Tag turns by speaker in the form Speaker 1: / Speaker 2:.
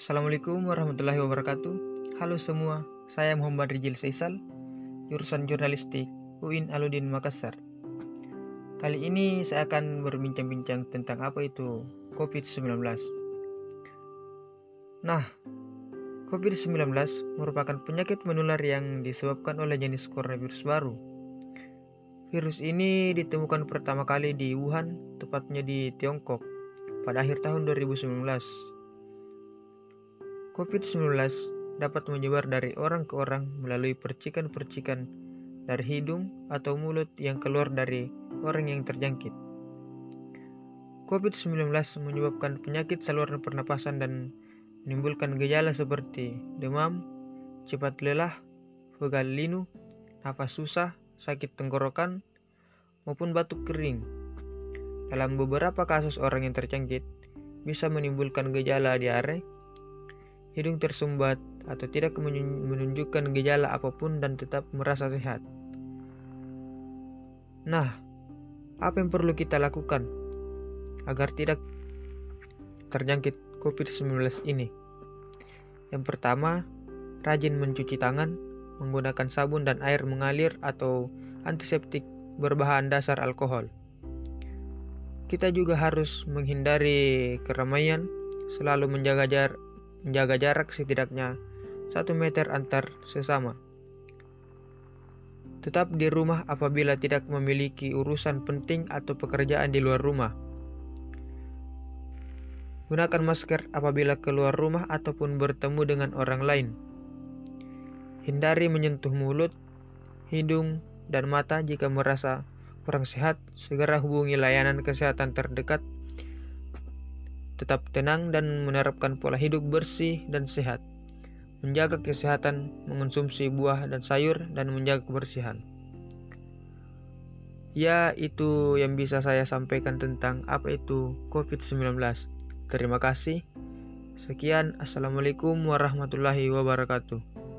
Speaker 1: Assalamualaikum warahmatullahi wabarakatuh. Halo semua, saya Muhammad Rijil Saisal, jurusan jurnalistik UIN Aludin Makassar. Kali ini saya akan berbincang-bincang tentang apa itu COVID-19. Nah, COVID-19 merupakan penyakit menular yang disebabkan oleh jenis coronavirus baru. Virus ini ditemukan pertama kali di Wuhan, tepatnya di Tiongkok, pada akhir tahun 2019. COVID-19 dapat menyebar dari orang ke orang melalui percikan-percikan dari hidung atau mulut yang keluar dari orang yang terjangkit. COVID-19 menyebabkan penyakit saluran pernapasan dan menimbulkan gejala seperti demam, cepat lelah, pegal linu, nafas susah, sakit tenggorokan, maupun batuk kering. Dalam beberapa kasus orang yang terjangkit bisa menimbulkan gejala diare, hidung tersumbat, atau tidak menunjukkan gejala apa pun dan tetap merasa sehat. Nah, apa yang perlu kita lakukan agar tidak terjangkit COVID-19 ini? Yang pertama, rajin mencuci tangan menggunakan sabun dan air mengalir atau antiseptik berbahan dasar alkohol. Kita juga harus menghindari keramaian, selalu menjaga, jar menjaga jarak setidaknya 1 meter antar sesama. Tetap di rumah apabila tidak memiliki urusan penting atau pekerjaan di luar rumah. Gunakan masker apabila keluar rumah ataupun bertemu dengan orang lain. Hindari menyentuh mulut, hidung, dan mata jika merasa kurang sehat. Segera hubungi layanan kesehatan terdekat. Tetap tenang dan menerapkan pola hidup bersih dan sehat. Menjaga kesehatan, mengonsumsi buah dan sayur, dan menjaga kebersihan. Ya, itu yang bisa saya sampaikan tentang apa itu COVID-19. Terima kasih. Sekian, Assalamualaikum warahmatullahi wabarakatuh.